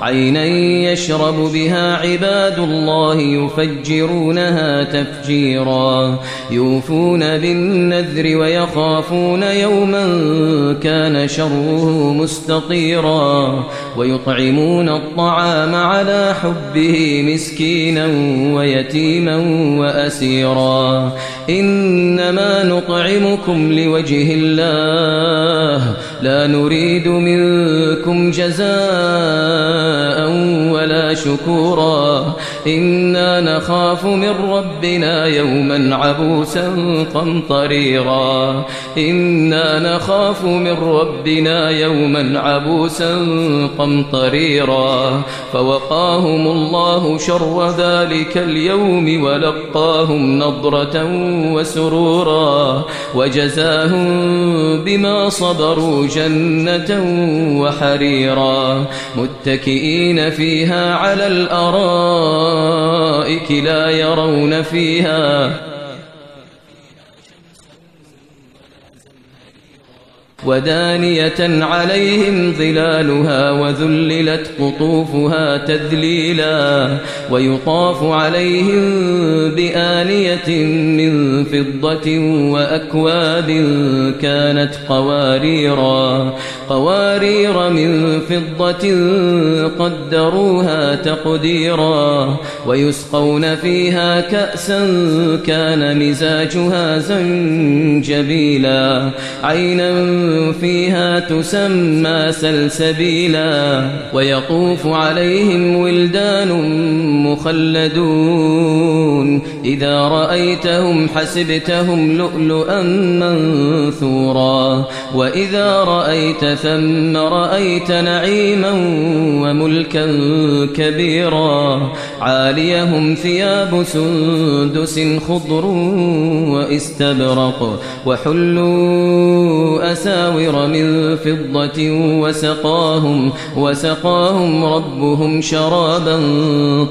عينا يشرب بها عباد الله يفجرونها تفجيرا يوفون بالنذر ويخافون يوما كان شره مستطيرا ويطعمون الطعام على حبه مسكينا ويتيما وأسيرا. إنما نطعمكم لوجه الله لا نريد منكم جزاء شكورا. إنا نخاف من ربنا يوما عبوسا قمطريرا. إنا نخاف من ربنا يوما عبوسا قمطريرا. فوقاهم الله شر ذلك اليوم ولقاهم نضرة وسرورا. وجزاهم بما صبروا جنة وحريرا. متكئين فيها على الأرائك لا يرون فيها ودانية عليهم ظلالها وذللت قطوفها تذليلا ويطاف عليهم بآنية من فضة وأكواب كانت قواريرا قوارير من فضة قدروها تقديرا ويسقون فيها كأسا كان مزاجها زنجبيلا عينا فيها تسمى سلسبيلا ويطوف عليهم ولدان مخلدون. إذا رأيتهم حسبتهم لؤلؤا منثورا. وإذا رأيت ثم رأيت نعيما وملكا كبيرا. عاليهم ثياب سندس خضر وإستبرق. وحلوا أساور من فضة وسقاهم وسقاهم ربهم شرابا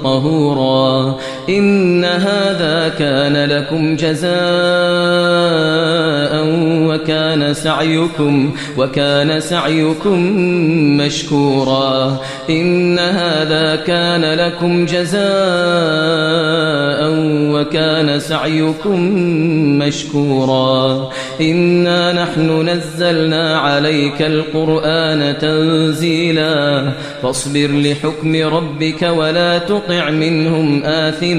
طهورا. إن هذا كان لكم جزاء وكان سعيكم وكان سعيكم مشكورا. إن هذا كان لكم جزاء وكان سعيكم مشكورا. إنا نحن نزلنا عليك القرآن تنزيلا. فاصبر لحكم ربك ولا تطع منهم آثما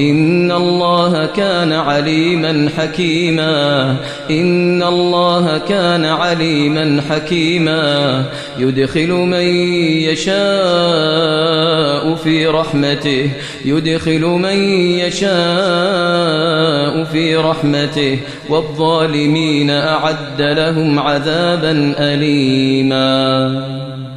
إن الله كان عليما حكيما. إن الله كان عليما حكيما. يدخل من يشاء في رحمته. يدخل من يشاء في رحمته. والظالمين أعد لهم عذابا أليما.